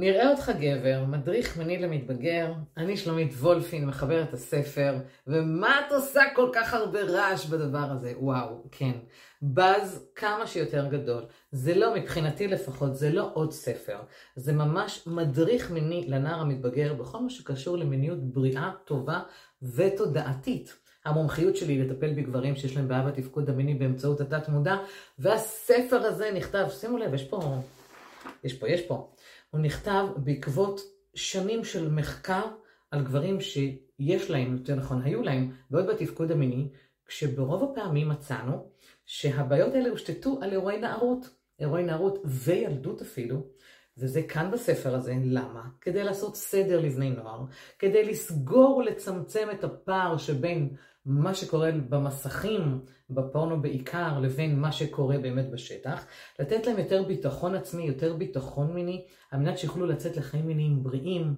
נראה אותך גבר, מדריך מיני למתבגר, אני שלומית וולפין, מחברת הספר, ומה את עושה כל כך הרבה רעש בדבר הזה? וואו, כן. באז כמה שיותר גדול. זה לא, מבחינתי לפחות, זה לא עוד ספר. זה ממש מדריך מיני לנער המתבגר בכל מה שקשור למיניות בריאה, טובה ותודעתית. המומחיות שלי היא לטפל בגברים שיש להם בעיה בתפקוד המיני באמצעות התת מודע, והספר הזה נכתב, שימו לב, יש פה, יש פה, יש פה. הוא נכתב בעקבות שנים של מחקר על גברים שיש להם, יותר נכון, היו להם בעיות בתפקוד המיני, כשברוב הפעמים מצאנו שהבעיות האלה הושתתו על אירועי נערות, אירועי נערות וילדות אפילו, וזה כאן בספר הזה, למה? כדי לעשות סדר לבני נוער, כדי לסגור ולצמצם את הפער שבין מה שקורה במסכים, בפורנו בעיקר, לבין מה שקורה באמת בשטח, לתת להם יותר ביטחון עצמי, יותר ביטחון מיני, על מנת שיוכלו לצאת לחיים מיניים בריאים,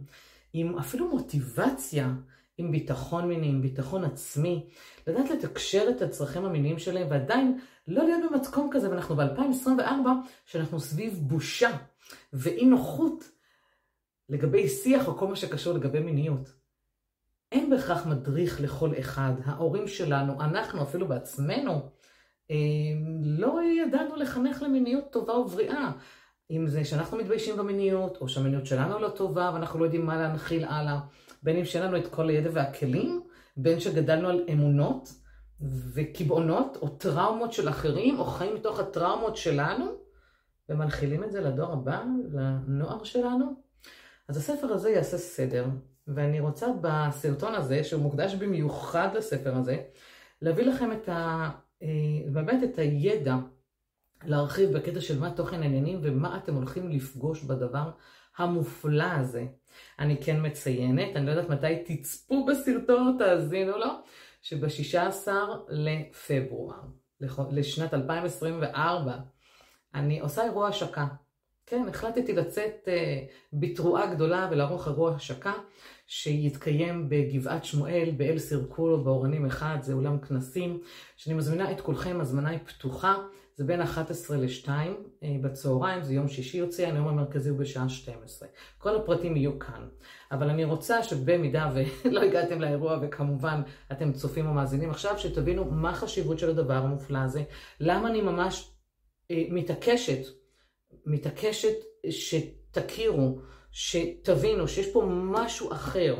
עם אפילו מוטיבציה, עם ביטחון מיני, עם ביטחון עצמי, לדעת לתקשר את הצרכים המיניים שלהם, ועדיין לא להיות במתכון כזה, ואנחנו ב-2024, שאנחנו סביב בושה ואי נוחות לגבי שיח או כל מה שקשור לגבי מיניות. אין בהכרח מדריך לכל אחד. ההורים שלנו, אנחנו אפילו בעצמנו, אה, לא ידענו לחנך למיניות טובה ובריאה. אם זה שאנחנו מתביישים במיניות, או שהמיניות שלנו לא טובה ואנחנו לא יודעים מה להנחיל הלאה. בין אם שאין לנו את כל הידע והכלים, בין שגדלנו על אמונות וקיבעונות, או טראומות של אחרים, או חיים מתוך הטראומות שלנו, ומנחילים את זה לדור הבא, לנוער שלנו. אז הספר הזה יעשה סדר. ואני רוצה בסרטון הזה, שהוא מוקדש במיוחד לספר הזה, להביא לכם את ה... אה, באמת את הידע להרחיב בקטע של מה תוכן העניינים ומה אתם הולכים לפגוש בדבר המופלא הזה. אני כן מציינת, אני לא יודעת מתי תצפו בסרטון תאזינו לו, שב-16 לפברואר, לשנת 2024, אני עושה אירוע השקה. כן, החלטתי לצאת uh, בתרועה גדולה ולערוך אירוע השקה שיתקיים בגבעת שמואל, באל סירקולו, באורנים אחד, זה אולם כנסים, שאני מזמינה את כולכם, הזמנה היא פתוחה, זה בין 11 ל-2 uh, בצהריים, זה יום שישי יוצא, הנאום המרכזי הוא בשעה 12. כל הפרטים יהיו כאן. אבל אני רוצה שבמידה ולא הגעתם לאירוע, וכמובן אתם צופים או מאזינים עכשיו, שתבינו מה החשיבות של הדבר המופלא הזה, למה אני ממש uh, מתעקשת מתעקשת שתכירו, שתבינו שיש פה משהו אחר,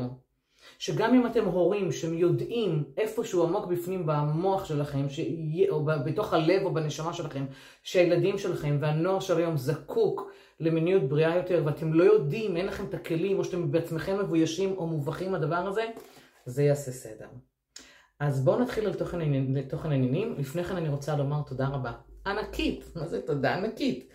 שגם אם אתם הורים שיודעים איפשהו עמוק בפנים במוח שלכם, שיה, או בתוך הלב או בנשמה שלכם, שהילדים שלכם והנוער של היום זקוק למיניות בריאה יותר, ואתם לא יודעים, אין לכם את הכלים, או שאתם בעצמכם מבוישים או מובכים מהדבר הזה, זה יעשה סדר. אז בואו נתחיל על תוכן העניינים. לפני כן אני רוצה לומר תודה רבה. ענקית, מה זה תודה ענקית?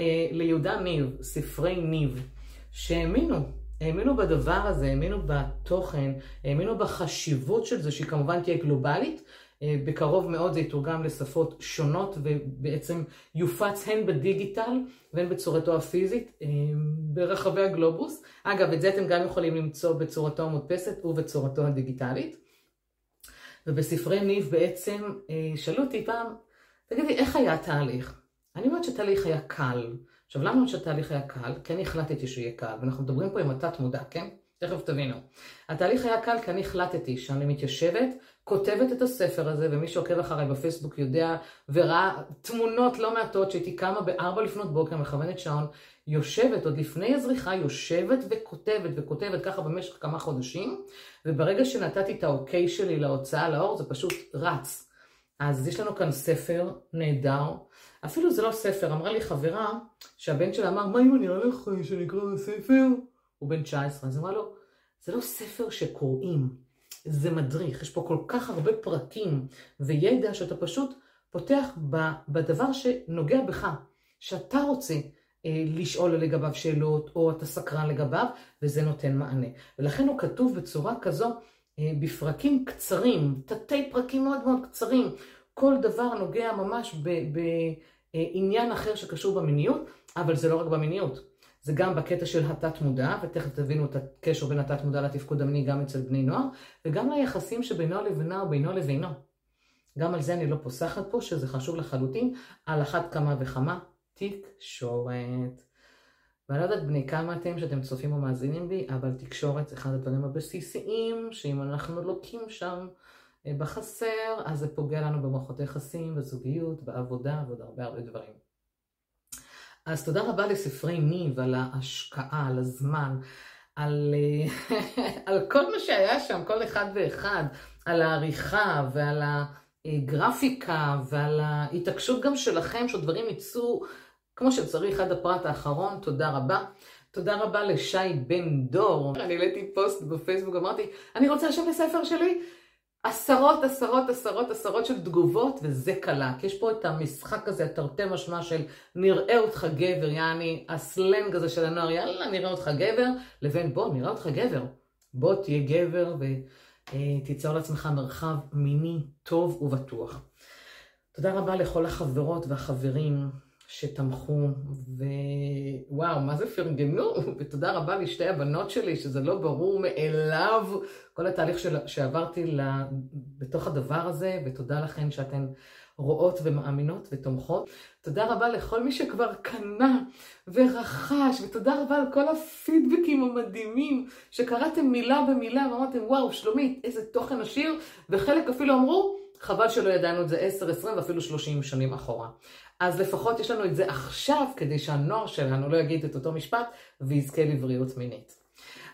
אה, ליהודה ניב, ספרי ניב, שהאמינו, האמינו בדבר הזה, האמינו בתוכן, האמינו בחשיבות של זה, שהיא כמובן תהיה גלובלית. אה, בקרוב מאוד זה יתורגם לשפות שונות ובעצם יופץ הן בדיגיטל והן בצורתו הפיזית אה, ברחבי הגלובוס. אגב, את זה אתם גם יכולים למצוא בצורתו המודפסת ובצורתו הדיגיטלית. ובספרי ניב בעצם שאלו אותי פעם, תגידי, איך היה התהליך? אני אומרת שהתהליך היה קל. עכשיו, למה שהתהליך היה קל? כי אני החלטתי שהוא יהיה קל, ואנחנו מדברים פה עם התת מודע, כן? תכף תבינו. התהליך היה קל כי אני החלטתי שאני מתיישבת, כותבת את הספר הזה, ומי שעוקב אחריי בפייסבוק יודע וראה תמונות לא מעטות שהייתי קמה בארבע לפנות בוקר, מכוונת שעון, יושבת, עוד לפני הזריחה, יושבת וכותבת וכותבת ככה במשך כמה חודשים, וברגע שנתתי את האוקיי שלי להוצאה לאור, זה פשוט רץ. אז יש לנו כאן ספר נהדר, אפילו זה לא ספר, אמרה לי חברה שהבן שלה אמר, מה אם אני הולך שנקרא ספר? הוא בן 19, אז אמרה לו, זה לא ספר שקוראים, זה מדריך, יש פה כל כך הרבה פרקים וידע שאתה פשוט פותח בדבר שנוגע בך, שאתה רוצה אה, לשאול לגביו שאלות, או אתה סקרן לגביו, וזה נותן מענה. ולכן הוא כתוב בצורה כזו, אה, בפרקים קצרים, תתי פרקים מאוד מאוד קצרים, כל דבר נוגע ממש בעניין אחר שקשור במיניות, אבל זה לא רק במיניות. זה גם בקטע של התת מודע, ותכף תבינו את הקשר בין התת מודע לתפקוד המיני גם אצל בני נוער, וגם ליחסים שבינו לבינה ובינו לבינו. גם על זה אני לא פוסחת פה, שזה חשוב לחלוטין, על אחת כמה וכמה תקשורת. ואני לא יודעת בני כמה אתם שאתם צופים או מאזינים בי, אבל תקשורת זה אחד הדברים הבסיסיים, שאם אנחנו לוקים שם בחסר, אז זה פוגע לנו במערכות היחסים, בזוגיות, בעבודה ועוד הרבה הרבה דברים. אז תודה רבה לספרי ניב על ההשקעה, על הזמן, על, אה, על כל מה שהיה שם, כל אחד ואחד, על העריכה ועל הגרפיקה ועל ההתעקשות גם שלכם, שדברים יצאו כמו שצריך עד הפרט האחרון, תודה רבה. תודה רבה לשי בן דור. אני העליתי פוסט בפייסבוק, אמרתי, אני רוצה לשם לספר שלי. עשרות, עשרות, עשרות, עשרות של תגובות, וזה קלה. כי יש פה את המשחק הזה, התרתי משמע של נראה אותך גבר, יעני הסלנג הזה של הנוער, יאללה, נראה אותך גבר, לבין בוא, נראה אותך גבר. בוא תהיה גבר ותיצור לעצמך מרחב מיני טוב ובטוח. תודה רבה לכל החברות והחברים. שתמכו, ווואו, מה זה פרגנו, ותודה רבה לשתי הבנות שלי, שזה לא ברור מאליו, כל התהליך של... שעברתי לה... בתוך הדבר הזה, ותודה לכן שאתן רואות ומאמינות ותומכות. תודה רבה לכל מי שכבר קנה ורכש, ותודה רבה על כל הפידבקים המדהימים, שקראתם מילה במילה ואמרתם, וואו, שלומית, איזה תוכן עשיר, וחלק אפילו אמרו, חבל שלא ידענו את זה 10, 20 ואפילו 30 שנים אחורה. אז לפחות יש לנו את זה עכשיו, כדי שהנוער שלנו לא יגיד את אותו משפט ויזכה לבריאות מינית.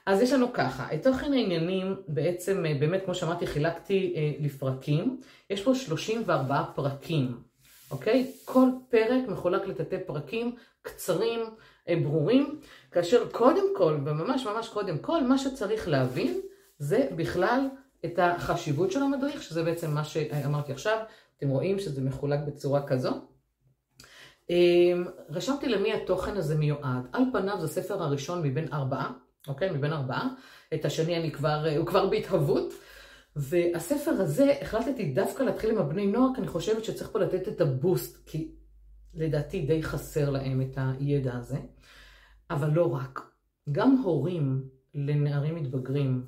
אז יש לנו ככה, את תוכן העניינים בעצם, אה, באמת כמו שאמרתי, חילקתי אה, לפרקים. יש פה 34 פרקים, אוקיי? כל פרק מחולק לתתי פרקים קצרים, אה, ברורים, כאשר קודם כל, וממש ממש קודם כל, מה שצריך להבין זה בכלל את החשיבות של המדריך, שזה בעצם מה שאמרתי עכשיו. אתם רואים שזה מחולק בצורה כזו. אמ, רשמתי למי התוכן הזה מיועד. על פניו זה הספר הראשון מבין ארבעה, אוקיי? מבין ארבעה. את השני אני כבר, הוא כבר בהתהוות. והספר הזה, החלטתי דווקא להתחיל עם הבני נוער, כי אני חושבת שצריך פה לתת את ה boost, כי לדעתי די חסר להם את הידע הזה. אבל לא רק. גם הורים לנערים מתבגרים,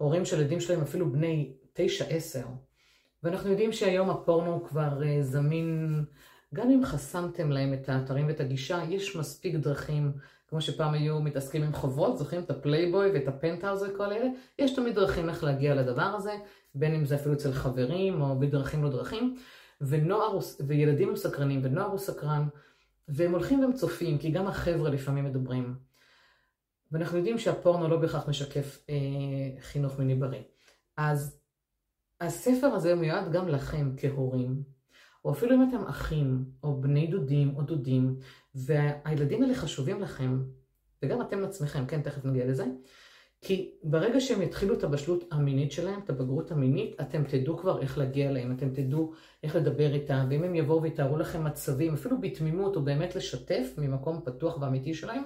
הורים של ילדים שלהם אפילו בני תשע, עשר, ואנחנו יודעים שהיום הפורנו כבר אה, זמין גם אם חסמתם להם את האתרים ואת הגישה, יש מספיק דרכים, כמו שפעם היו מתעסקים עם חוברות, זוכרים? את הפלייבוי ואת הפנטהאוז וכל אלה, יש תמיד דרכים איך להגיע לדבר הזה, בין אם זה אפילו אצל חברים או בדרכים לא דרכים, ונוער, וילדים הם סקרנים ונוער הוא סקרן, והם הולכים והם צופים, כי גם החבר'ה לפעמים מדברים. ואנחנו יודעים שהפורנו לא בהכרח משקף אה, חינוך מיני בריא. אז הספר הזה מיועד גם לכם כהורים, או אפילו אם אתם אחים, או בני דודים, או דודים, והילדים האלה חשובים לכם, וגם אתם לעצמכם, כן, תכף נגיע לזה, כי ברגע שהם יתחילו את הבשלות המינית שלהם, את הבגרות המינית, אתם תדעו כבר איך להגיע אליהם, אתם תדעו איך לדבר איתם, ואם הם יבואו ויתארו לכם מצבים, אפילו בתמימות, או באמת לשתף ממקום פתוח ואמיתי שלהם,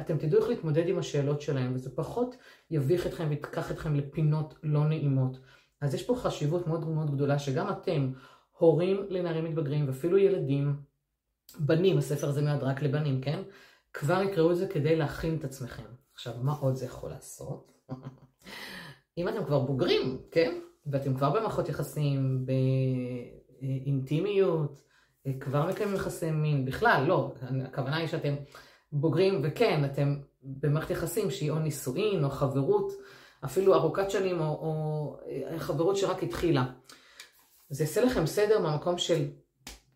אתם תדעו איך להתמודד עם השאלות שלהם, וזה פחות יביך אתכם וייקח אתכם לפינות לא נעימות. אז יש פה חשיבות מאוד מאוד גדולה שגם אתם, הורים לנערים מתבגרים ואפילו ילדים, בנים, הספר הזה מיועד רק לבנים, כן? כבר יקראו את זה כדי להכין את עצמכם. עכשיו, מה עוד זה יכול לעשות? אם אתם כבר בוגרים, כן? ואתם כבר במערכות יחסים, באינטימיות, כבר מקיימים יחסי מין, בכלל, לא, הכוונה היא שאתם בוגרים, וכן, אתם במערכת יחסים שהיא או נישואין או חברות, אפילו ארוכת שנים, או, או חברות שרק התחילה. זה יעשה לכם סדר מהמקום של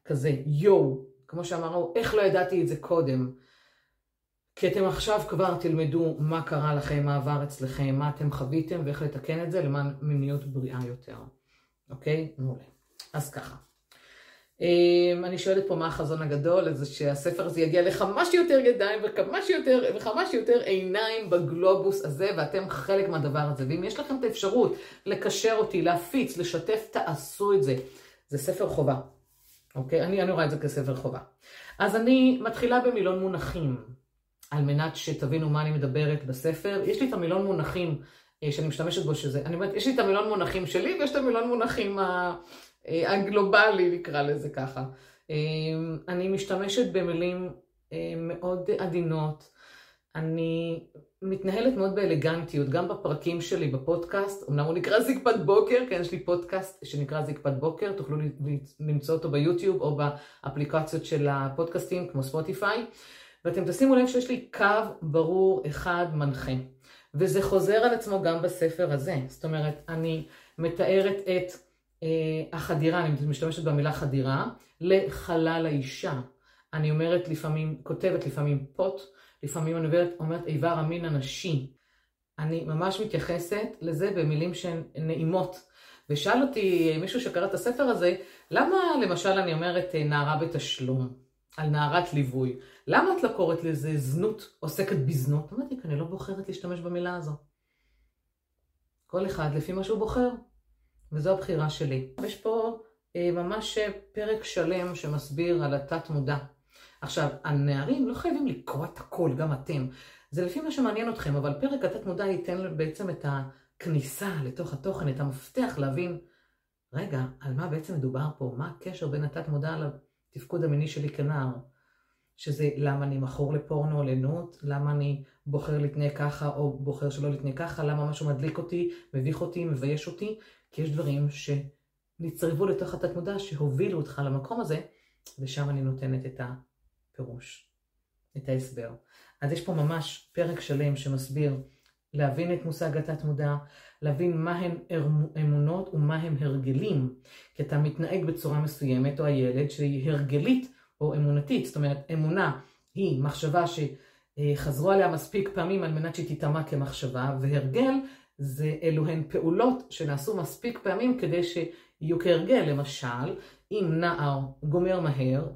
כזה יואו, כמו שאמרנו, איך לא ידעתי את זה קודם? כי אתם עכשיו כבר תלמדו מה קרה לכם, מה עבר אצלכם, מה אתם חוויתם ואיך לתקן את זה למען מיניות בריאה יותר. אוקיי? מעולה. אז ככה. אמ, אני שואלת פה מה החזון הגדול, זה שהספר הזה יגיע לכמה שיותר ידיים וכמה שיותר, וכמה שיותר עיניים בגלובוס הזה, ואתם חלק מהדבר הזה. ואם יש לכם את האפשרות לקשר אותי, להפיץ, לשתף, תעשו את זה. זה ספר חובה, אוקיי? אני, אני רואה את זה כספר חובה. אז אני מתחילה במילון מונחים, על מנת שתבינו מה אני מדברת בספר. יש לי את המילון מונחים אה, שאני משתמשת בו, שזה, אני אומרת, יש לי את המילון מונחים שלי ויש את המילון מונחים ה... אה, הגלובלי נקרא לזה ככה. אה, אני משתמשת במילים אה, מאוד עדינות, אני מתנהלת מאוד באלגנטיות, גם בפרקים שלי בפודקאסט, אמנם הוא נקרא זקפת בוקר, כן, יש לי פודקאסט שנקרא זקפת בוקר, תוכלו למצוא אותו ביוטיוב או באפליקציות של הפודקאסטים כמו ספוטיפיי, ואתם תשימו לב שיש לי קו ברור אחד מנחה. וזה חוזר על עצמו גם בספר הזה. זאת אומרת, אני מתארת את החדירה, אני משתמשת במילה חדירה, לחלל האישה. אני אומרת לפעמים, כותבת לפעמים פוט, לפעמים אני אומרת, אומרת איבר המין הנשי. אני ממש מתייחסת לזה במילים שהן נעימות. ושאל אותי מישהו שקרא את הספר הזה, למה למשל אני אומרת אה, נערה בתשלום, על נערת ליווי? למה את לא קוראת לזה זנות, עוסקת בזנות? אמרתי, כי אני לא בוחרת להשתמש במילה הזו. כל אחד לפי מה שהוא בוחר, וזו הבחירה שלי. יש פה אה, ממש פרק שלם שמסביר על התת מודע. עכשיו, הנערים לא חייבים לקרוא את הכל, גם אתם. זה לפי מה שמעניין אתכם, אבל פרק התת מודע ייתן בעצם את הכניסה לתוך התוכן, את המפתח להבין, רגע, על מה בעצם מדובר פה? מה הקשר בין התת מודע לתפקוד המיני שלי כנער? שזה למה אני מכור לפורנו או לנות, למה אני בוחר להתנהג ככה או בוחר שלא להתנהג ככה, למה משהו מדליק אותי, מביך אותי, מבייש אותי, כי יש דברים שנצרבו לתוך התת מודע שהובילו אותך למקום הזה, ושם אני נותנת את הפירוש, את ההסבר. אז יש פה ממש פרק שלם שמסביר להבין את מושג התת מודע, להבין מה הן אמונות ומה הם הרגלים, כי אתה מתנהג בצורה מסוימת, או הילד שהיא הרגלית או אמונתית, זאת אומרת אמונה היא מחשבה שחזרו עליה מספיק פעמים על מנת שהיא תיטמע כמחשבה, והרגל זה אלו הן פעולות שנעשו מספיק פעמים כדי שיהיו כהרגל, למשל, אם נער גומר מהר,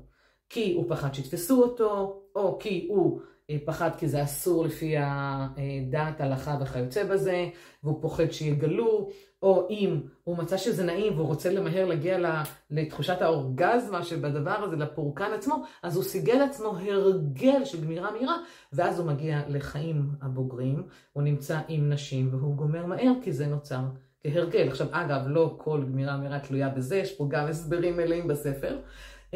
כי הוא פחד שיתפסו אותו, או כי הוא פחד כי זה אסור לפי הדת, הלכה וכיוצא בזה, והוא פוחד שיגלו, או אם הוא מצא שזה נעים והוא רוצה למהר להגיע לתחושת האורגזמה שבדבר הזה, לפורקן עצמו, אז הוא סיגל עצמו הרגל של גמירה מהירה, ואז הוא מגיע לחיים הבוגרים, הוא נמצא עם נשים והוא גומר מהר כי זה נוצר כהרגל. עכשיו אגב, לא כל גמירה מהירה תלויה בזה, יש פה גם הסברים מלאים בספר.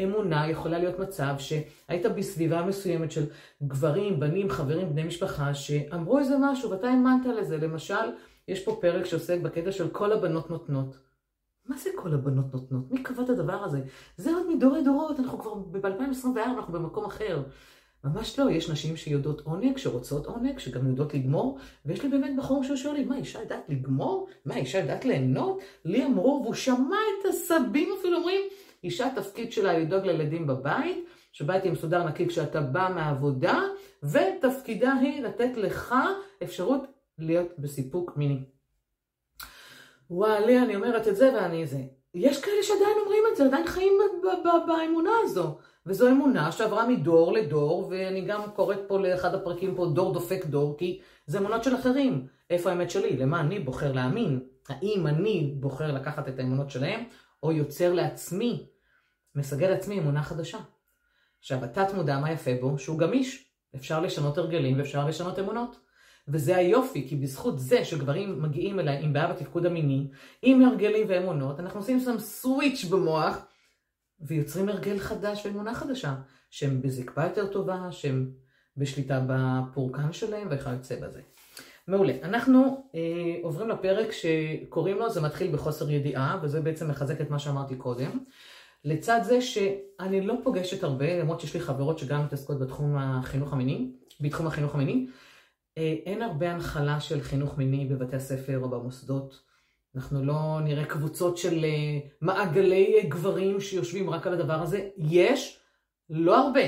אמונה יכולה להיות מצב שהיית בסביבה מסוימת של גברים, בנים, חברים, בני משפחה, שאמרו איזה משהו ואתה האמנת לזה. למשל, יש פה פרק שעוסק בקטע של כל הבנות נותנות. מה זה כל הבנות נותנות? מי קבע את הדבר הזה? זה עוד מדורי דורות, אנחנו כבר ב-2024, אנחנו במקום אחר. ממש לא, יש נשים שיודעות עונג, שרוצות עונג, שגם יודעות לגמור, ויש לי באמת בחור ששואל לי, מה, אישה יודעת לגמור? מה, אישה יודעת ליהנות? לי אמרו, והוא שמע את הסבים אפילו אומרים, אישה תפקיד שלה לדאוג לילדים בבית, שבית יהיה מסודר נקי כשאתה בא מהעבודה, ותפקידה היא לתת לך אפשרות להיות בסיפוק מיני. וואלי, אני אומרת את זה ואני זה. יש כאלה שעדיין אומרים את זה, עדיין חיים באמונה הזו. וזו אמונה שעברה מדור לדור, ואני גם קוראת פה לאחד הפרקים פה דור דופק דור, כי זה אמונות של אחרים. איפה האמת שלי? למה אני בוחר להאמין? האם אני בוחר לקחת את האמונות שלהם, או יוצר לעצמי, מסגל לעצמי אמונה חדשה? עכשיו, התת מודע, מה יפה בו? שהוא גמיש. אפשר לשנות הרגלים ואפשר לשנות אמונות. וזה היופי, כי בזכות זה שגברים מגיעים אליי עם בעיה בתפקוד המיני, עם הרגלים ואמונות, אנחנו עושים שם סוויץ' במוח, ויוצרים הרגל חדש ואמונה חדשה, שהם בזקפה יותר טובה, שהם בשליטה בפורקן שלהם וכיוצא בזה. מעולה. אנחנו אה, עוברים לפרק שקוראים לו, זה מתחיל בחוסר ידיעה, וזה בעצם מחזק את מה שאמרתי קודם. לצד זה שאני לא פוגשת הרבה, למרות שיש לי חברות שגם מתעסקות בתחום החינוך המיני, בתחום החינוך המיני, אה, אין הרבה הנחלה של חינוך מיני בבתי הספר או במוסדות. אנחנו לא נראה קבוצות של אה, מעגלי גברים שיושבים רק על הדבר הזה. יש, לא הרבה,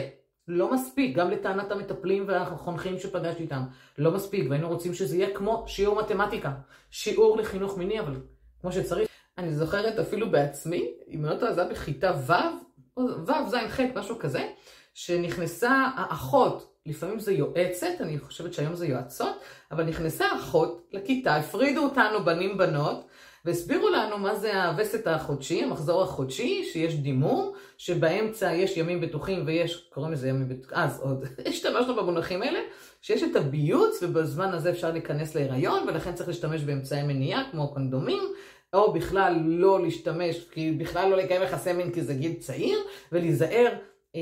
לא מספיק, גם לטענת המטפלים והחונכים שפגשתי איתם, לא מספיק, והיינו רוצים שזה יהיה כמו שיעור מתמטיקה, שיעור לחינוך מיני, אבל כמו שצריך. אני זוכרת אפילו בעצמי, אם לא טועה, זה היה בכיתה ו', ו', ז', ח', משהו כזה, שנכנסה האחות לפעמים זה יועצת, אני חושבת שהיום זה יועצות, אבל נכנסה אחות לכיתה, הפרידו אותנו בנים בנות, והסבירו לנו מה זה הווסת החודשי, המחזור החודשי, שיש דימום, שבאמצע יש ימים בטוחים ויש, קוראים לזה ימים בטוחים, אז עוד, השתמשנו במונחים האלה, שיש את הביוץ ובזמן הזה אפשר להיכנס להיריון, ולכן צריך להשתמש באמצעי מניעה כמו קונדומים, או בכלל לא להשתמש, כי בכלל לא לקיים יחסי מין כי זה גיל צעיר, ולהיזהר. אה,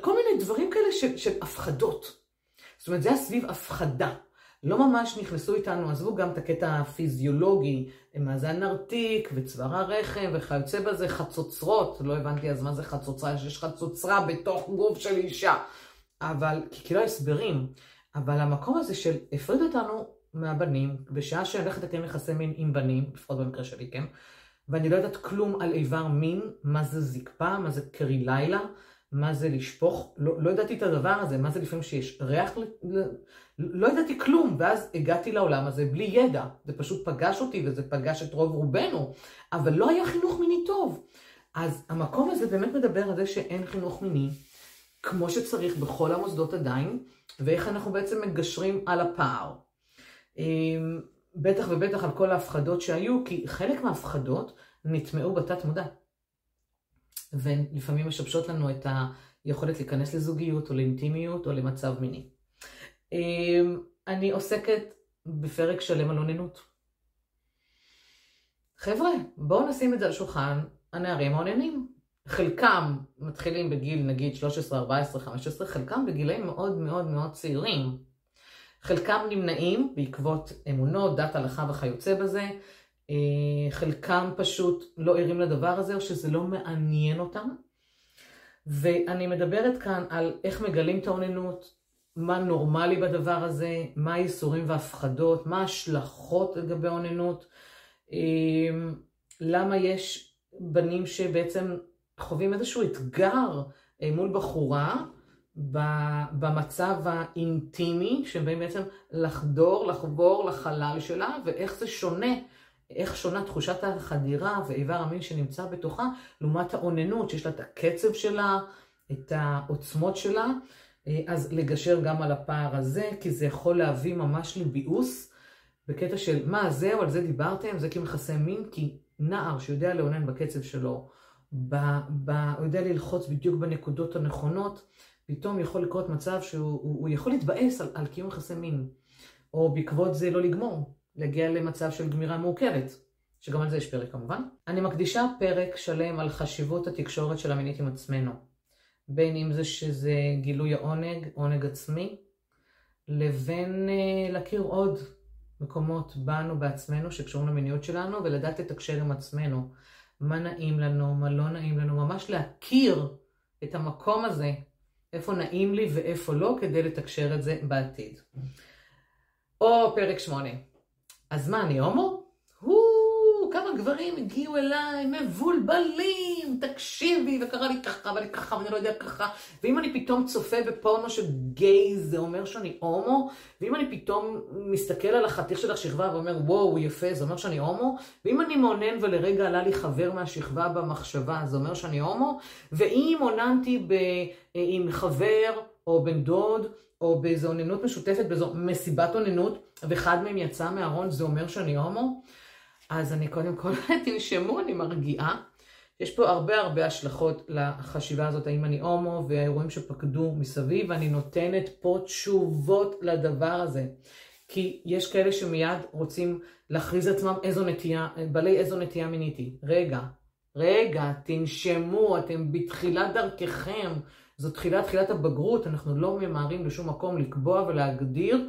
כל מיני דברים כאלה של, של הפחדות. זאת אומרת, זה היה סביב הפחדה. לא ממש נכנסו איתנו, עזבו גם את הקטע הפיזיולוגי, מה זה הנרתיק וצוואר הרחם וכיוצא בזה, חצוצרות, לא הבנתי אז מה זה חצוצרה, שיש חצוצרה בתוך גוף של אישה. אבל, כי כאילו הסברים, אבל המקום הזה של הפריד אותנו מהבנים, בשעה שאני הולכת לקיים יחסי מין עם בנים, לפחות במקרה שלי, כן? ואני לא יודעת כלום על איבר מין, מה זה זקפה, מה זה קרי לילה, מה זה לשפוך, לא, לא ידעתי את הדבר הזה, מה זה לפעמים שיש ריח, ל... לא ידעתי כלום, ואז הגעתי לעולם הזה בלי ידע, זה פשוט פגש אותי וזה פגש את רוב רובנו, אבל לא היה חינוך מיני טוב. אז המקום הזה באמת מדבר על זה שאין חינוך מיני, כמו שצריך בכל המוסדות עדיין, ואיך אנחנו בעצם מגשרים על הפער. אמ, בטח ובטח על כל ההפחדות שהיו, כי חלק מההפחדות נטמעו בתת מודע. ולפעמים משבשות לנו את היכולת להיכנס לזוגיות או לאינטימיות או למצב מיני. אמ, אני עוסקת בפרק שלם על אוננות. חבר'ה, בואו נשים את זה על שולחן הנערים העוננים. חלקם מתחילים בגיל נגיד 13, 14, 15, חלקם בגילאים מאוד מאוד מאוד צעירים. חלקם נמנעים בעקבות אמונות, דת הלכה וכיוצא בזה. אה, חלקם פשוט לא ערים לדבר הזה או שזה לא מעניין אותם. ואני מדברת כאן על איך מגלים את האוננות, מה נורמלי בדבר הזה, מה הייסורים והפחדות, מה ההשלכות לגבי האוננות, אה, למה יש בנים שבעצם חווים איזשהו אתגר אה, מול בחורה במצב האינטימי, שהם באים בעצם לחדור, לחבור לחלל שלה, ואיך זה שונה, איך שונה תחושת החדירה ואיבר המין שנמצא בתוכה, לעומת האוננות, שיש לה את הקצב שלה, את העוצמות שלה. אה, אז לגשר גם על הפער הזה, כי זה יכול להביא ממש לביאוס, בקטע של מה זהו, על זה דיברתם, זה כמכסה מין, כי נער שיודע לאונן בקצב שלו, ב, ב, הוא יודע ללחוץ בדיוק בנקודות הנכונות, פתאום יכול לקרות מצב שהוא הוא, הוא יכול להתבאס על, על קיום יחסי מין, או בעקבות זה לא לגמור, להגיע למצב של גמירה מורכבת, שגם על זה יש פרק כמובן. אני מקדישה פרק שלם על חשיבות התקשורת של המינית עם עצמנו, בין אם זה שזה גילוי העונג, עונג עצמי, לבין uh, להכיר עוד מקומות בנו בעצמנו שקשורים למיניות שלנו, ולדעת לתקשר עם עצמנו. מה נעים לנו, מה לא נעים לנו, ממש להכיר את המקום הזה, איפה נעים לי ואיפה לא, כדי לתקשר את זה בעתיד. או פרק שמונה. אז מה, אני הומו? כמה גברים הגיעו אליי מבולבלים, תקשיבי, וקרה לי ככה ואני ככה ואני לא יודע ככה, ואם אני פתאום צופה בפורנו של גיי זה אומר שאני הומו, ואם אני פתאום מסתכל על החתיך של השכבה ואומר וואו יפה זה אומר שאני הומו, ואם אני מעונן ולרגע עלה לי חבר מהשכבה במחשבה זה אומר שאני הומו, ואם עוננתי ב... עם חבר או בן דוד או באיזו אוננות משותפת, באיזו מסיבת אוננות, ואחד מהם יצא מהארון, זה אומר שאני הומו? אז אני קודם כל, תנשמו, אני מרגיעה. יש פה הרבה הרבה השלכות לחשיבה הזאת, האם אני הומו, והאירועים שפקדו מסביב, ואני נותנת פה תשובות לדבר הזה. כי יש כאלה שמיד רוצים להכריז עצמם איזו נטייה, בעלי איזו נטייה מיניתי. רגע, רגע, תנשמו, אתם בתחילת דרככם. זו תחילת תחילת הבגרות, אנחנו לא ממהרים לשום מקום לקבוע ולהגדיר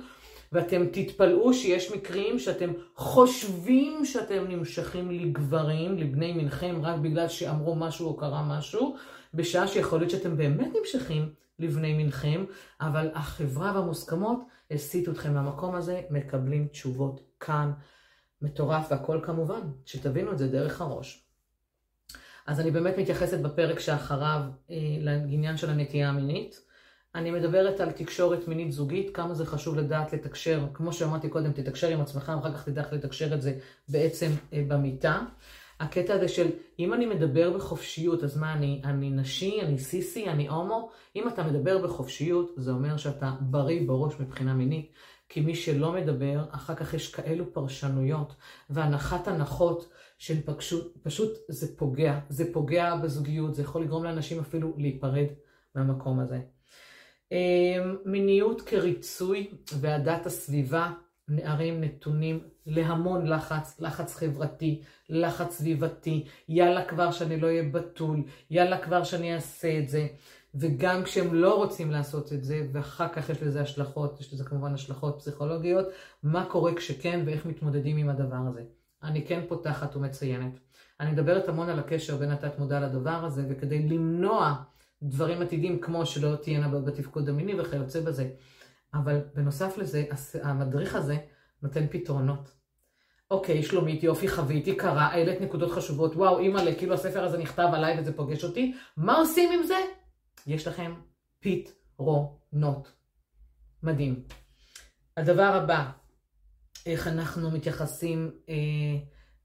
ואתם תתפלאו שיש מקרים שאתם חושבים שאתם נמשכים לגברים, לבני מנחם, רק בגלל שאמרו משהו או קרה משהו, בשעה שיכול להיות שאתם באמת נמשכים לבני מנחם, אבל החברה והמוסכמות הסיטו אתכם מהמקום הזה, מקבלים תשובות כאן. מטורף, והכל כמובן, שתבינו את זה דרך הראש. אז אני באמת מתייחסת בפרק שאחריו אה, לעניין של הנטייה המינית. אני מדברת על תקשורת מינית זוגית, כמה זה חשוב לדעת לתקשר, כמו שאמרתי קודם, תתקשר עם עצמך, ואחר כך תדע לתקשר את זה בעצם אה, במיטה. הקטע הזה של אם אני מדבר בחופשיות, אז מה, אני, אני נשי, אני סיסי, אני הומו? אם אתה מדבר בחופשיות, זה אומר שאתה בריא בראש מבחינה מינית. כי מי שלא מדבר, אחר כך יש כאלו פרשנויות והנחת הנחות של פשוט, פשוט זה פוגע. זה פוגע בזוגיות, זה יכול לגרום לאנשים אפילו להיפרד מהמקום הזה. אמ, מיניות כריצוי ועדת הסביבה, נערים נתונים להמון לחץ, לחץ חברתי, לחץ סביבתי, יאללה כבר שאני לא אהיה בתול, יאללה כבר שאני אעשה את זה. וגם כשהם לא רוצים לעשות את זה, ואחר כך יש לזה השלכות, יש לזה כמובן השלכות פסיכולוגיות, מה קורה כשכן ואיך מתמודדים עם הדבר הזה. אני כן פותחת ומציינת. אני מדברת המון על הקשר בין התת מודע לדבר הזה, וכדי למנוע דברים עתידים כמו שלא תהיינה בתפקוד המיני וכיוצא בזה. אבל בנוסף לזה, המדריך הזה נותן פתרונות. אוקיי, שלומית, יופי, חוויתי, קרה, העלית נקודות חשובות, וואו, אימא'לה, כאילו הספר הזה נכתב עליי וזה פוגש אותי, מה עושים עם זה? יש לכם פתרונות. מדהים. הדבר הבא, איך אנחנו מתייחסים אה,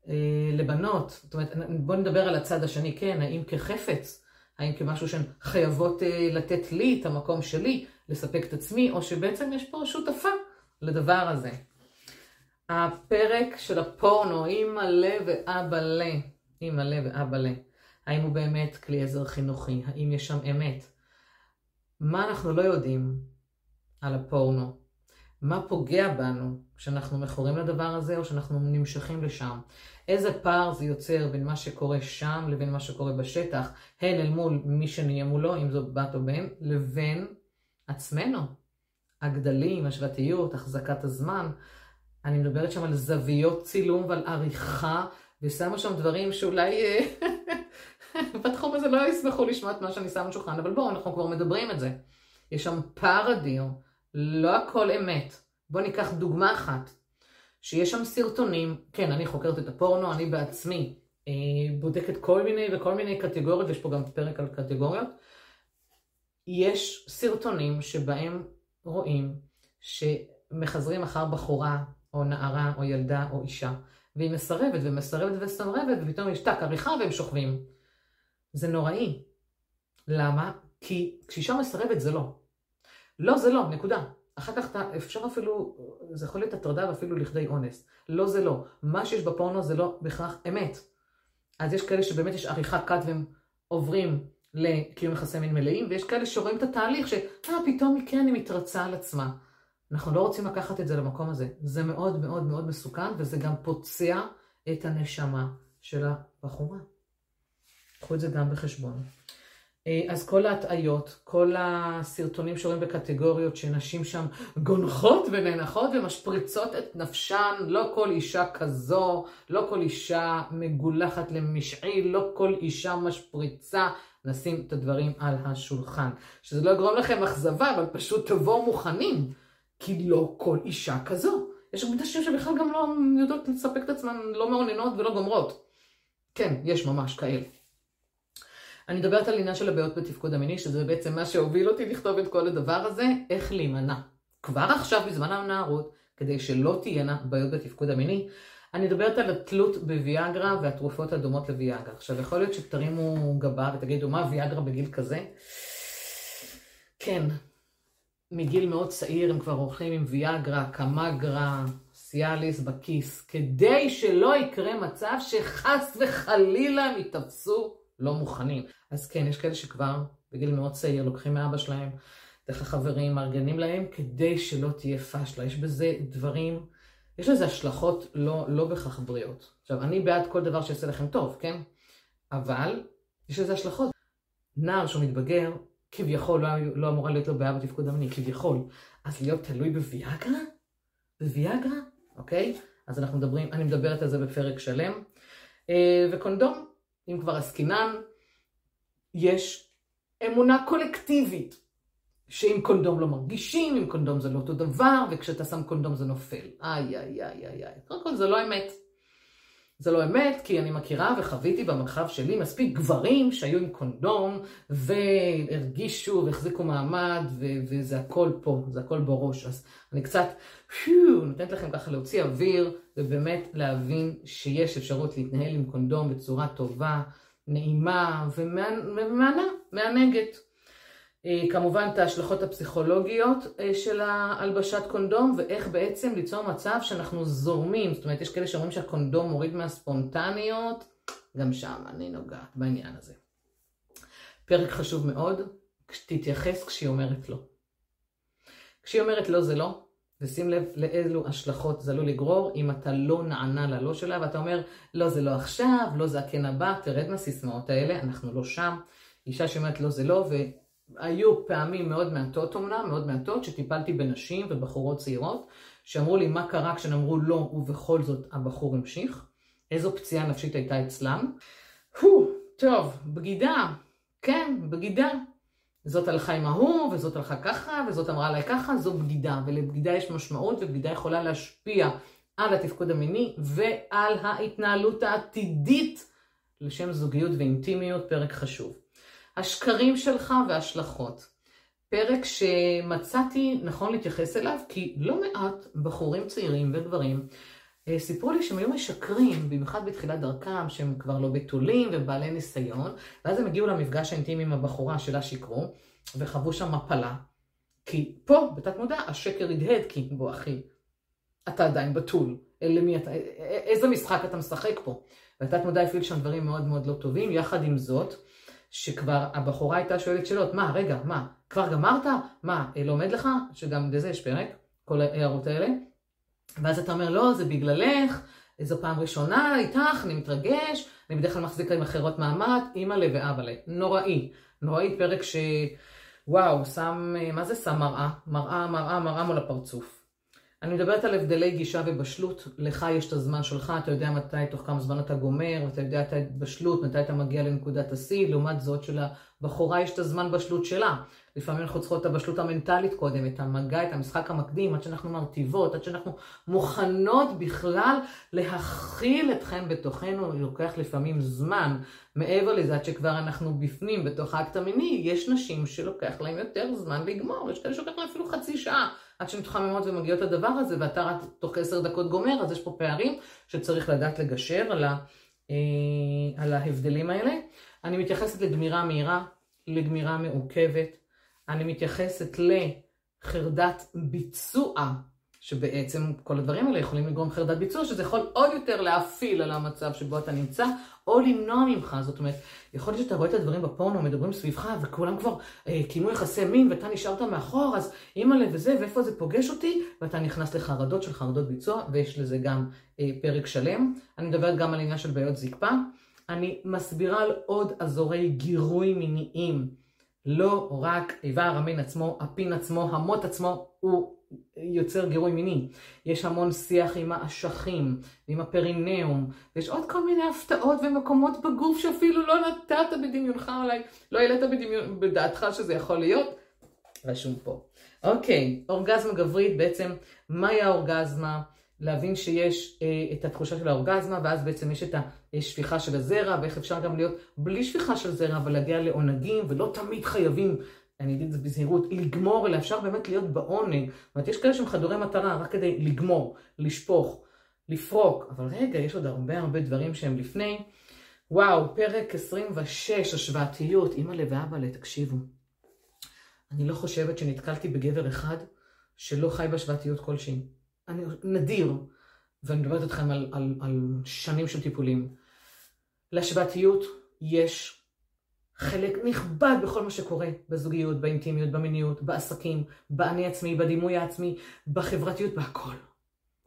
אה, לבנות, זאת אומרת, בואו נדבר על הצד השני, כן, האם כחפץ, האם כמשהו שהן חייבות אה, לתת לי את המקום שלי, לספק את עצמי, או שבעצם יש פה שותפה לדבר הזה. הפרק של הפורנו, אימא'לה ואבא'לה, אימא'לה ואבא'לה, האם הוא באמת כלי עזר חינוכי? האם יש שם אמת? מה אנחנו לא יודעים על הפורנו? מה פוגע בנו כשאנחנו מכורים לדבר הזה או שאנחנו נמשכים לשם? איזה פער זה יוצר בין מה שקורה שם לבין מה שקורה בשטח, הן אל מול מי שנהיה מולו, אם זו בת או בן, לבין עצמנו. הגדלים, השוואתיות, החזקת הזמן. אני מדברת שם על זוויות צילום ועל עריכה, ושמה שם דברים שאולי אה, בתחום הזה לא ישמחו לשמוע את מה שאני שמה על שולחן, אבל בואו, אנחנו כבר מדברים את זה. יש שם פער אדיר, לא הכל אמת. בואו ניקח דוגמה אחת, שיש שם סרטונים, כן, אני חוקרת את הפורנו, אני בעצמי אה, בודקת כל מיני וכל מיני קטגוריות, ויש פה גם פרק על קטגוריות. יש סרטונים שבהם רואים שמחזרים אחר בחורה או נערה או ילדה או אישה, והיא מסרבת ומסרבת ומסרבת, ופתאום יש טק עריכה והם שוכבים. זה נוראי. למה? כי כשאישה מסרבת זה לא. לא זה לא, נקודה. אחר כך אתה, אפשר אפילו, זה יכול להיות הטרדה ואפילו לכדי אונס. לא זה לא. מה שיש בפורנו זה לא בהכרח אמת. אז יש כאלה שבאמת יש עריכה קאט והם עוברים לקיום יחסי מין מלאים, ויש כאלה שרואים את התהליך שאה, פתאום היא כן, היא מתרצה על עצמה. אנחנו לא רוצים לקחת את זה למקום הזה. זה מאוד מאוד מאוד מסוכן, וזה גם פוצע את הנשמה של הבחורה. קחו את זה גם בחשבון. אה, אז כל ההטעיות, כל הסרטונים שרואים בקטגוריות שנשים שם גונחות ונאנחות ומשפריצות את נפשן, לא כל אישה כזו, לא כל אישה מגולחת למשעי, לא כל אישה משפריצה, נשים את הדברים על השולחן. שזה לא יגרום לכם אכזבה, אבל פשוט תבואו מוכנים, כי לא כל אישה כזו. יש נשים שבכלל גם לא יודעות לספק את עצמן, לא מעוננות ולא גומרות. כן, יש ממש כאלה. אני מדברת על עניין של הבעיות בתפקוד המיני, שזה בעצם מה שהוביל אותי לכתוב את כל הדבר הזה, איך להימנע. כבר עכשיו, בזמן הנערות, כדי שלא תהיינה בעיות בתפקוד המיני, אני מדברת על התלות בוויאגרה והתרופות הדומות לוויאגרה. עכשיו, יכול להיות שתרימו גבה ותגידו, מה ויאגרה בגיל כזה? כן, מגיל מאוד צעיר הם כבר הולכים עם ויאגרה, קמגרה, סיאליס בכיס, כדי שלא יקרה מצב שחס וחלילה הם יתאפסו לא מוכנים. אז כן, יש כאלה שכבר בגיל מאוד צעיר לוקחים מאבא שלהם, דרך החברים, מארגנים להם, כדי שלא תהיה פשלה. יש בזה דברים, יש לזה השלכות לא, לא בכך בריאות. עכשיו, אני בעד כל דבר שיעשה לכם טוב, כן? אבל יש לזה השלכות. נער שהוא מתבגר, כביכול לא, לא אמורה להיות לו בעיה בתפקוד המיני, כביכול. אז להיות תלוי בוויאגרה? בוויאגרה? אוקיי? אז אנחנו מדברים, אני מדברת על זה בפרק שלם. אה, וקונדום, אם כבר עסקינן, יש אמונה קולקטיבית שעם קונדום לא מרגישים, עם קונדום זה לא אותו דבר, וכשאתה שם קונדום זה נופל. איי, איי, איי, איי, איי. קודם כל זה לא אמת. זה לא אמת, כי אני מכירה וחוויתי במרחב שלי מספיק גברים שהיו עם קונדום, והרגישו והחזיקו מעמד, ו- וזה הכל פה, זה הכל בראש. אז אני קצת, פיו, נותנת לכם ככה להוציא אוויר, ובאמת להבין שיש אפשרות להתנהל עם קונדום בצורה טובה, נעימה ומהנה, מענגת. אה, כמובן את ההשלכות הפסיכולוגיות אה, של ההלבשת קונדום ואיך בעצם ליצור מצב שאנחנו זורמים, זאת אומרת יש כאלה שאומרים שהקונדום מוריד מהספונטניות, גם שם אני נוגעת בעניין הזה. פרק חשוב מאוד, תתייחס כשהיא אומרת לא. כשהיא אומרת לא זה לא, ושים לב לאילו השלכות זה עלול לגרור אם אתה לא נענה ללא שלה ואתה אומר לא זה לא עכשיו, לא זה הכן הבא, תרד מהסיסמאות האלה, אנחנו לא שם. אישה שאומרת לא זה לא, והיו פעמים מאוד מעטות אומנם, מאוד מעטות, שטיפלתי בנשים ובחורות צעירות, שאמרו לי מה קרה כשהם אמרו לא ובכל זאת הבחור המשיך, איזו פציעה נפשית הייתה אצלם. הו, טוב, בגידה, כן, בגידה. זאת הלכה עם ההוא, וזאת הלכה ככה, וזאת אמרה עליי ככה, זו בגידה. ולבגידה יש משמעות, ובגידה יכולה להשפיע על התפקוד המיני ועל ההתנהלות העתידית לשם זוגיות ואינטימיות, פרק חשוב. השקרים שלך וההשלכות. פרק שמצאתי נכון להתייחס אליו, כי לא מעט בחורים צעירים וגברים אה, סיפרו לי שהם היו משקרים, במיוחד בתחילת דרכם, שהם כבר לא בתולים ובעלי ניסיון, ואז הם הגיעו למפגש האינטימי עם הבחורה שלה שיקרו, וחוו שם מפלה. כי פה, בתת מודע, השקר הדהד, כי בוא אחי, אתה עדיין בתול. למי אתה, איזה משחק אתה משחק פה? והתת מודע הפעיל שם דברים מאוד מאוד לא טובים, יחד עם זאת, שכבר הבחורה הייתה שואלת שאלות, מה, רגע, מה, כבר גמרת? מה, לא עומד לך? שגם לזה יש פרק, כל ההערות האלה. ואז אתה אומר, לא, זה בגללך, זו פעם ראשונה איתך, אני מתרגש, אני בדרך כלל מחזיק עם אחרות מעמד, אימא'לה ואבא'לה. נוראי. נוראי פרק ש... וואו, שם, מה זה שם מראה? מראה, מראה, מראה מול הפרצוף. אני מדברת על הבדלי גישה ובשלות, לך יש את הזמן שלך, אתה יודע מתי, תוך כמה זמן אתה גומר, אתה יודע את הבשלות, מתי אתה מגיע לנקודת השיא, לעומת זאת של הבחורה יש את הזמן בשלות שלה. לפעמים אנחנו צריכות את הבשלות המנטלית קודם, את המגע, את המשחק המקדים, עד שאנחנו מרטיבות, עד שאנחנו מוכנות בכלל להכיל אתכם בתוכנו, לוקח לפעמים זמן. מעבר לזה, עד שכבר אנחנו בפנים, בתוך האקט המיני, יש נשים שלוקח להן יותר זמן לגמור, יש כאלה שלוקח להן אפילו חצי שעה. עד שהן מתחממות ומגיעות לדבר הזה, ואתה רק תוך עשר דקות גומר, אז יש פה פערים שצריך לדעת לגשר על, ה, אה, על ההבדלים האלה. אני מתייחסת לגמירה מהירה, לגמירה מעוכבת, אני מתייחסת לחרדת ביצוע, שבעצם כל הדברים האלה יכולים לגרום חרדת ביצוע, שזה יכול עוד יותר להפעיל על המצב שבו אתה נמצא, או למנוע ממך. זאת אומרת, יכול להיות שאתה רואה את הדברים בפורנו, מדברים סביבך, וכולם כבר אה, קיימו יחסי מין, ואתה נשארת מאחור, אז אימא'לה וזה, ואיפה זה פוגש אותי, ואתה נכנס לחרדות של חרדות ביצוע, ויש לזה גם אה, פרק שלם. אני מדברת גם על עניין של בעיות זקפה. אני מסבירה על עוד אזורי גירוי מיניים. לא רק איבר המין עצמו, הפין עצמו, המוט עצמו, הוא יוצר גירוי מיני. יש המון שיח עם האשכים, עם הפרינאום, ויש עוד כל מיני הפתעות ומקומות בגוף שאפילו לא נתת בדמיונך אולי, לא העלית בדמיון, בדעתך שזה יכול להיות, רשום פה. אוקיי, אורגזמה גברית, בעצם מהי האורגזמה? להבין שיש אה, את התחושה של האורגזמה, ואז בעצם יש את השפיכה של הזרע, ואיך אפשר גם להיות בלי שפיכה של זרע, אבל להגיע לעונגים, ולא תמיד חייבים אני אגיד את זה בזהירות, לגמור, אלא אפשר באמת להיות בעונג. זאת אומרת, יש כאלה שהם חדורי מטרה רק כדי לגמור, לשפוך, לפרוק, אבל רגע, יש עוד הרבה הרבה דברים שהם לפני. וואו, פרק 26, השוואתיות, אימא'לה ואבא'לה, תקשיבו. אני לא חושבת שנתקלתי בגבר אחד שלא חי בהשוואתיות כלשהי. אני, נדיר, ואני מדברת איתכם על, על, על שנים של טיפולים. להשוואתיות יש חלק נכבד בכל מה שקורה בזוגיות, באינטימיות, במיניות, בעסקים, באני עצמי, בדימוי העצמי, בחברתיות, בהכל.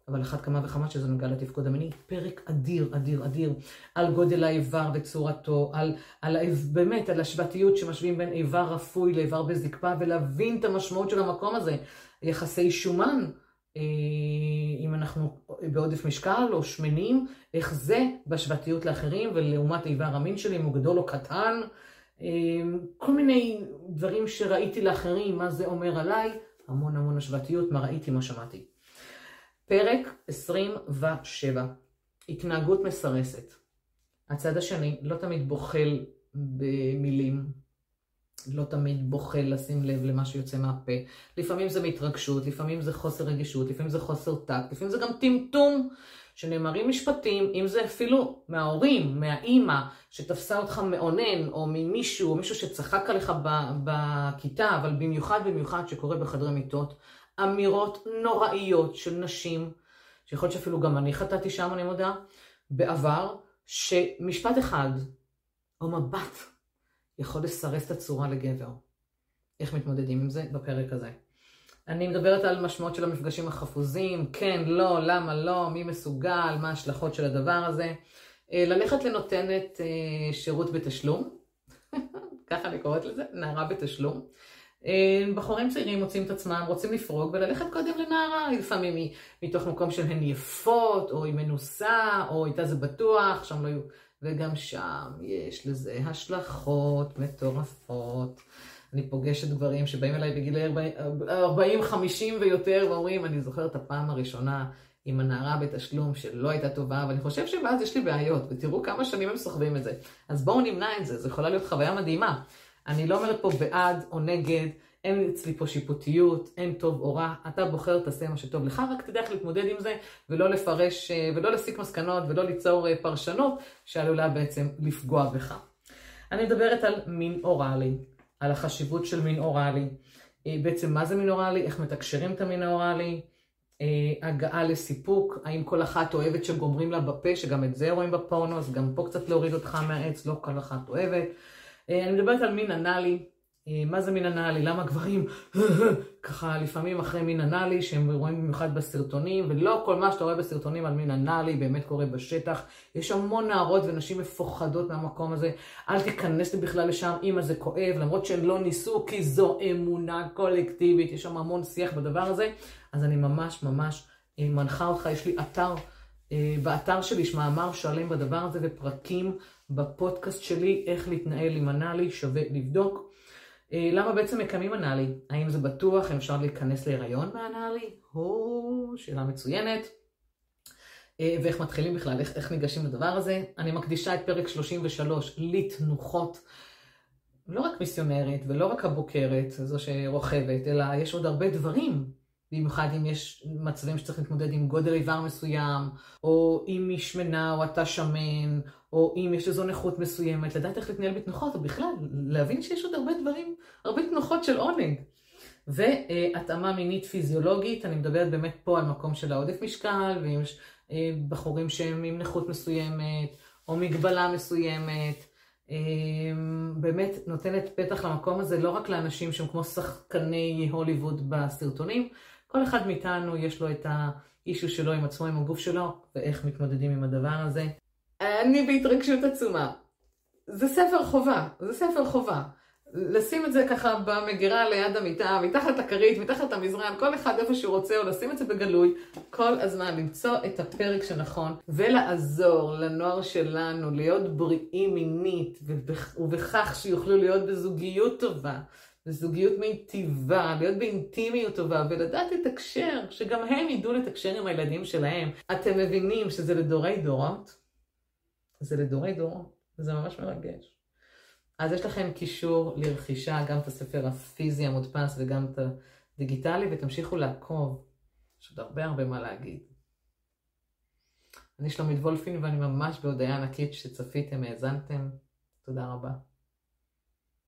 אבל אחת כמה וכמה שזה נוגע לתפקוד המיני, פרק אדיר, אדיר, אדיר, על גודל האיבר וצורתו, על, על באמת, על השוואתיות שמשווים בין איבר רפוי לאיבר בזקפה, ולהבין את המשמעות של המקום הזה. יחסי שומן, אה, אם אנחנו בעודף משקל או שמנים, איך זה בהשוואתיות לאחרים, ולעומת איבר המין שלי, אם הוא גדול או קטן. אמ, כל מיני דברים שראיתי לאחרים, מה זה אומר עליי, המון המון השוואתיות, מה ראיתי, מה שמעתי. פרק 27, התנהגות מסרסת. הצד השני לא תמיד בוחל במילים, לא תמיד בוחל לשים לב למה שיוצא מהפה. לפעמים זה מהתרגשות, לפעמים זה חוסר רגישות, לפעמים זה חוסר טקט, לפעמים זה גם טמטום. שנאמרים משפטים, אם זה אפילו מההורים, מהאימא, שתפסה אותך מאונן, או ממישהו, או מישהו שצחק עליך בכיתה, אבל במיוחד במיוחד שקורה בחדרי מיטות, אמירות נוראיות של נשים, שיכול להיות שאפילו גם אני חטאתי שם, אני מודה, בעבר, שמשפט אחד, או מבט, יכול לסרס את הצורה לגבר. איך מתמודדים עם זה? בפרק הזה. אני מדברת על משמעות של המפגשים החפוזים, כן, לא, למה לא, מי מסוגל, מה ההשלכות של הדבר הזה. אה, ללכת לנותנת אה, שירות בתשלום, ככה אני קוראת לזה, נערה בתשלום. אה, בחורים צעירים מוצאים את עצמם, רוצים לפרוג וללכת קודם לנערה, לפעמים מתוך מקום שהן יפות, או היא מנוסה, או איתה זה בטוח, שם לא יהיו... וגם שם יש לזה השלכות מטורפות. אני פוגשת גברים שבאים אליי בגילי 40-50 ויותר ואומרים, אני זוכר את הפעם הראשונה עם הנערה בתשלום שלא הייתה טובה, ואני חושב שאז יש לי בעיות, ותראו כמה שנים הם סוחבים את זה. אז בואו נמנע את זה, זו יכולה להיות חוויה מדהימה. אני לא אומרת פה בעד או נגד, אין אצלי פה שיפוטיות, אין טוב או רע, אתה בוחר, תעשה מה שטוב לך, רק תדע איך להתמודד עם זה, ולא לפרש, אה, ולא להסיק מסקנות, ולא ליצור אה, פרשנות שעלולה בעצם לפגוע בך. אני מדברת על מין אוראלי, על החשיבות של מין אוראלי. אה, בעצם מה זה מין אוראלי, איך מתקשרים את המין האוראלי, הגעה לסיפוק, האם כל אחת אוהבת שגומרים לה בפה, שגם את זה רואים בפורנו, אז גם פה קצת להוריד אותך מהעץ, לא כל אחת אוהבת. אני מדברת על מין אנאלי, מה זה מין אנאלי? למה גברים ככה לפעמים אחרי מין אנאלי שהם רואים במיוחד בסרטונים ולא כל מה שאתה רואה בסרטונים על מין אנאלי באמת קורה בשטח. יש המון נערות ונשים מפוחדות מהמקום הזה. אל תיכנס בכלל לשם, אמא זה כואב, למרות שהם לא ניסו כי זו אמונה קולקטיבית. יש שם המון שיח בדבר הזה. אז אני ממש ממש אה, מנחה אותך, יש לי אתר. אה, באתר שלי יש מאמר שלם בדבר הזה ופרקים בפודקאסט שלי איך להתנהל עם אנאלי, שווה לבדוק. אה, למה בעצם מקיימים אנאלי? האם זה בטוח? האם אפשר להיכנס להיריון מהאנאלי? הו, שאלה מצוינת. אה, ואיך מתחילים בכלל, איך, איך ניגשים לדבר הזה. אני מקדישה את פרק 33 לתנוחות, לא רק מיסיונרית ולא רק הבוקרת, זו שרוכבת, אלא יש עוד הרבה דברים במיוחד אם יש מצבים שצריך להתמודד עם גודל איבר מסוים, או אם היא שמנה או אתה שמן, או אם יש איזו נכות מסוימת, לדעת איך להתנהל בתנוחות, או בכלל, להבין שיש עוד הרבה דברים, הרבה תנוחות של עונג. והתאמה מינית פיזיולוגית, אני מדברת באמת פה על מקום של העודף משקל, ואם יש אה, בחורים שהם עם נכות מסוימת, או מגבלה מסוימת, אה, באמת נותנת פתח למקום הזה לא רק לאנשים שהם כמו שחקני הוליווד בסרטונים, כל אחד מאיתנו יש לו את האישו שלו עם עצמו, עם הגוף שלו, ואיך מתמודדים עם הדבר הזה. אני בהתרגשות עצומה. זה ספר חובה, זה ספר חובה. לשים את זה ככה במגירה ליד המיטה, מתחת לכרית, מתחת למזרן, כל אחד איפה שהוא רוצה, או לשים את זה בגלוי, כל הזמן למצוא את הפרק שנכון, ולעזור לנוער שלנו להיות בריאים מינית, ובכך שיוכלו להיות בזוגיות טובה, בזוגיות מיטיבה, להיות באינטימיות טובה, ולדעת לתקשר, שגם הם ידעו לתקשר עם הילדים שלהם. אתם מבינים שזה לדורי דורות? זה לדורי דורות, וזה ממש מרגש. אז יש לכם קישור לרכישה, גם את הספר הפיזי המודפס וגם את הדיגיטלי, ותמשיכו לעקוב. יש עוד הרבה הרבה מה להגיד. אני שלומית וולפין, ואני ממש בהודיה ענקית שצפיתם, האזנתם. תודה רבה.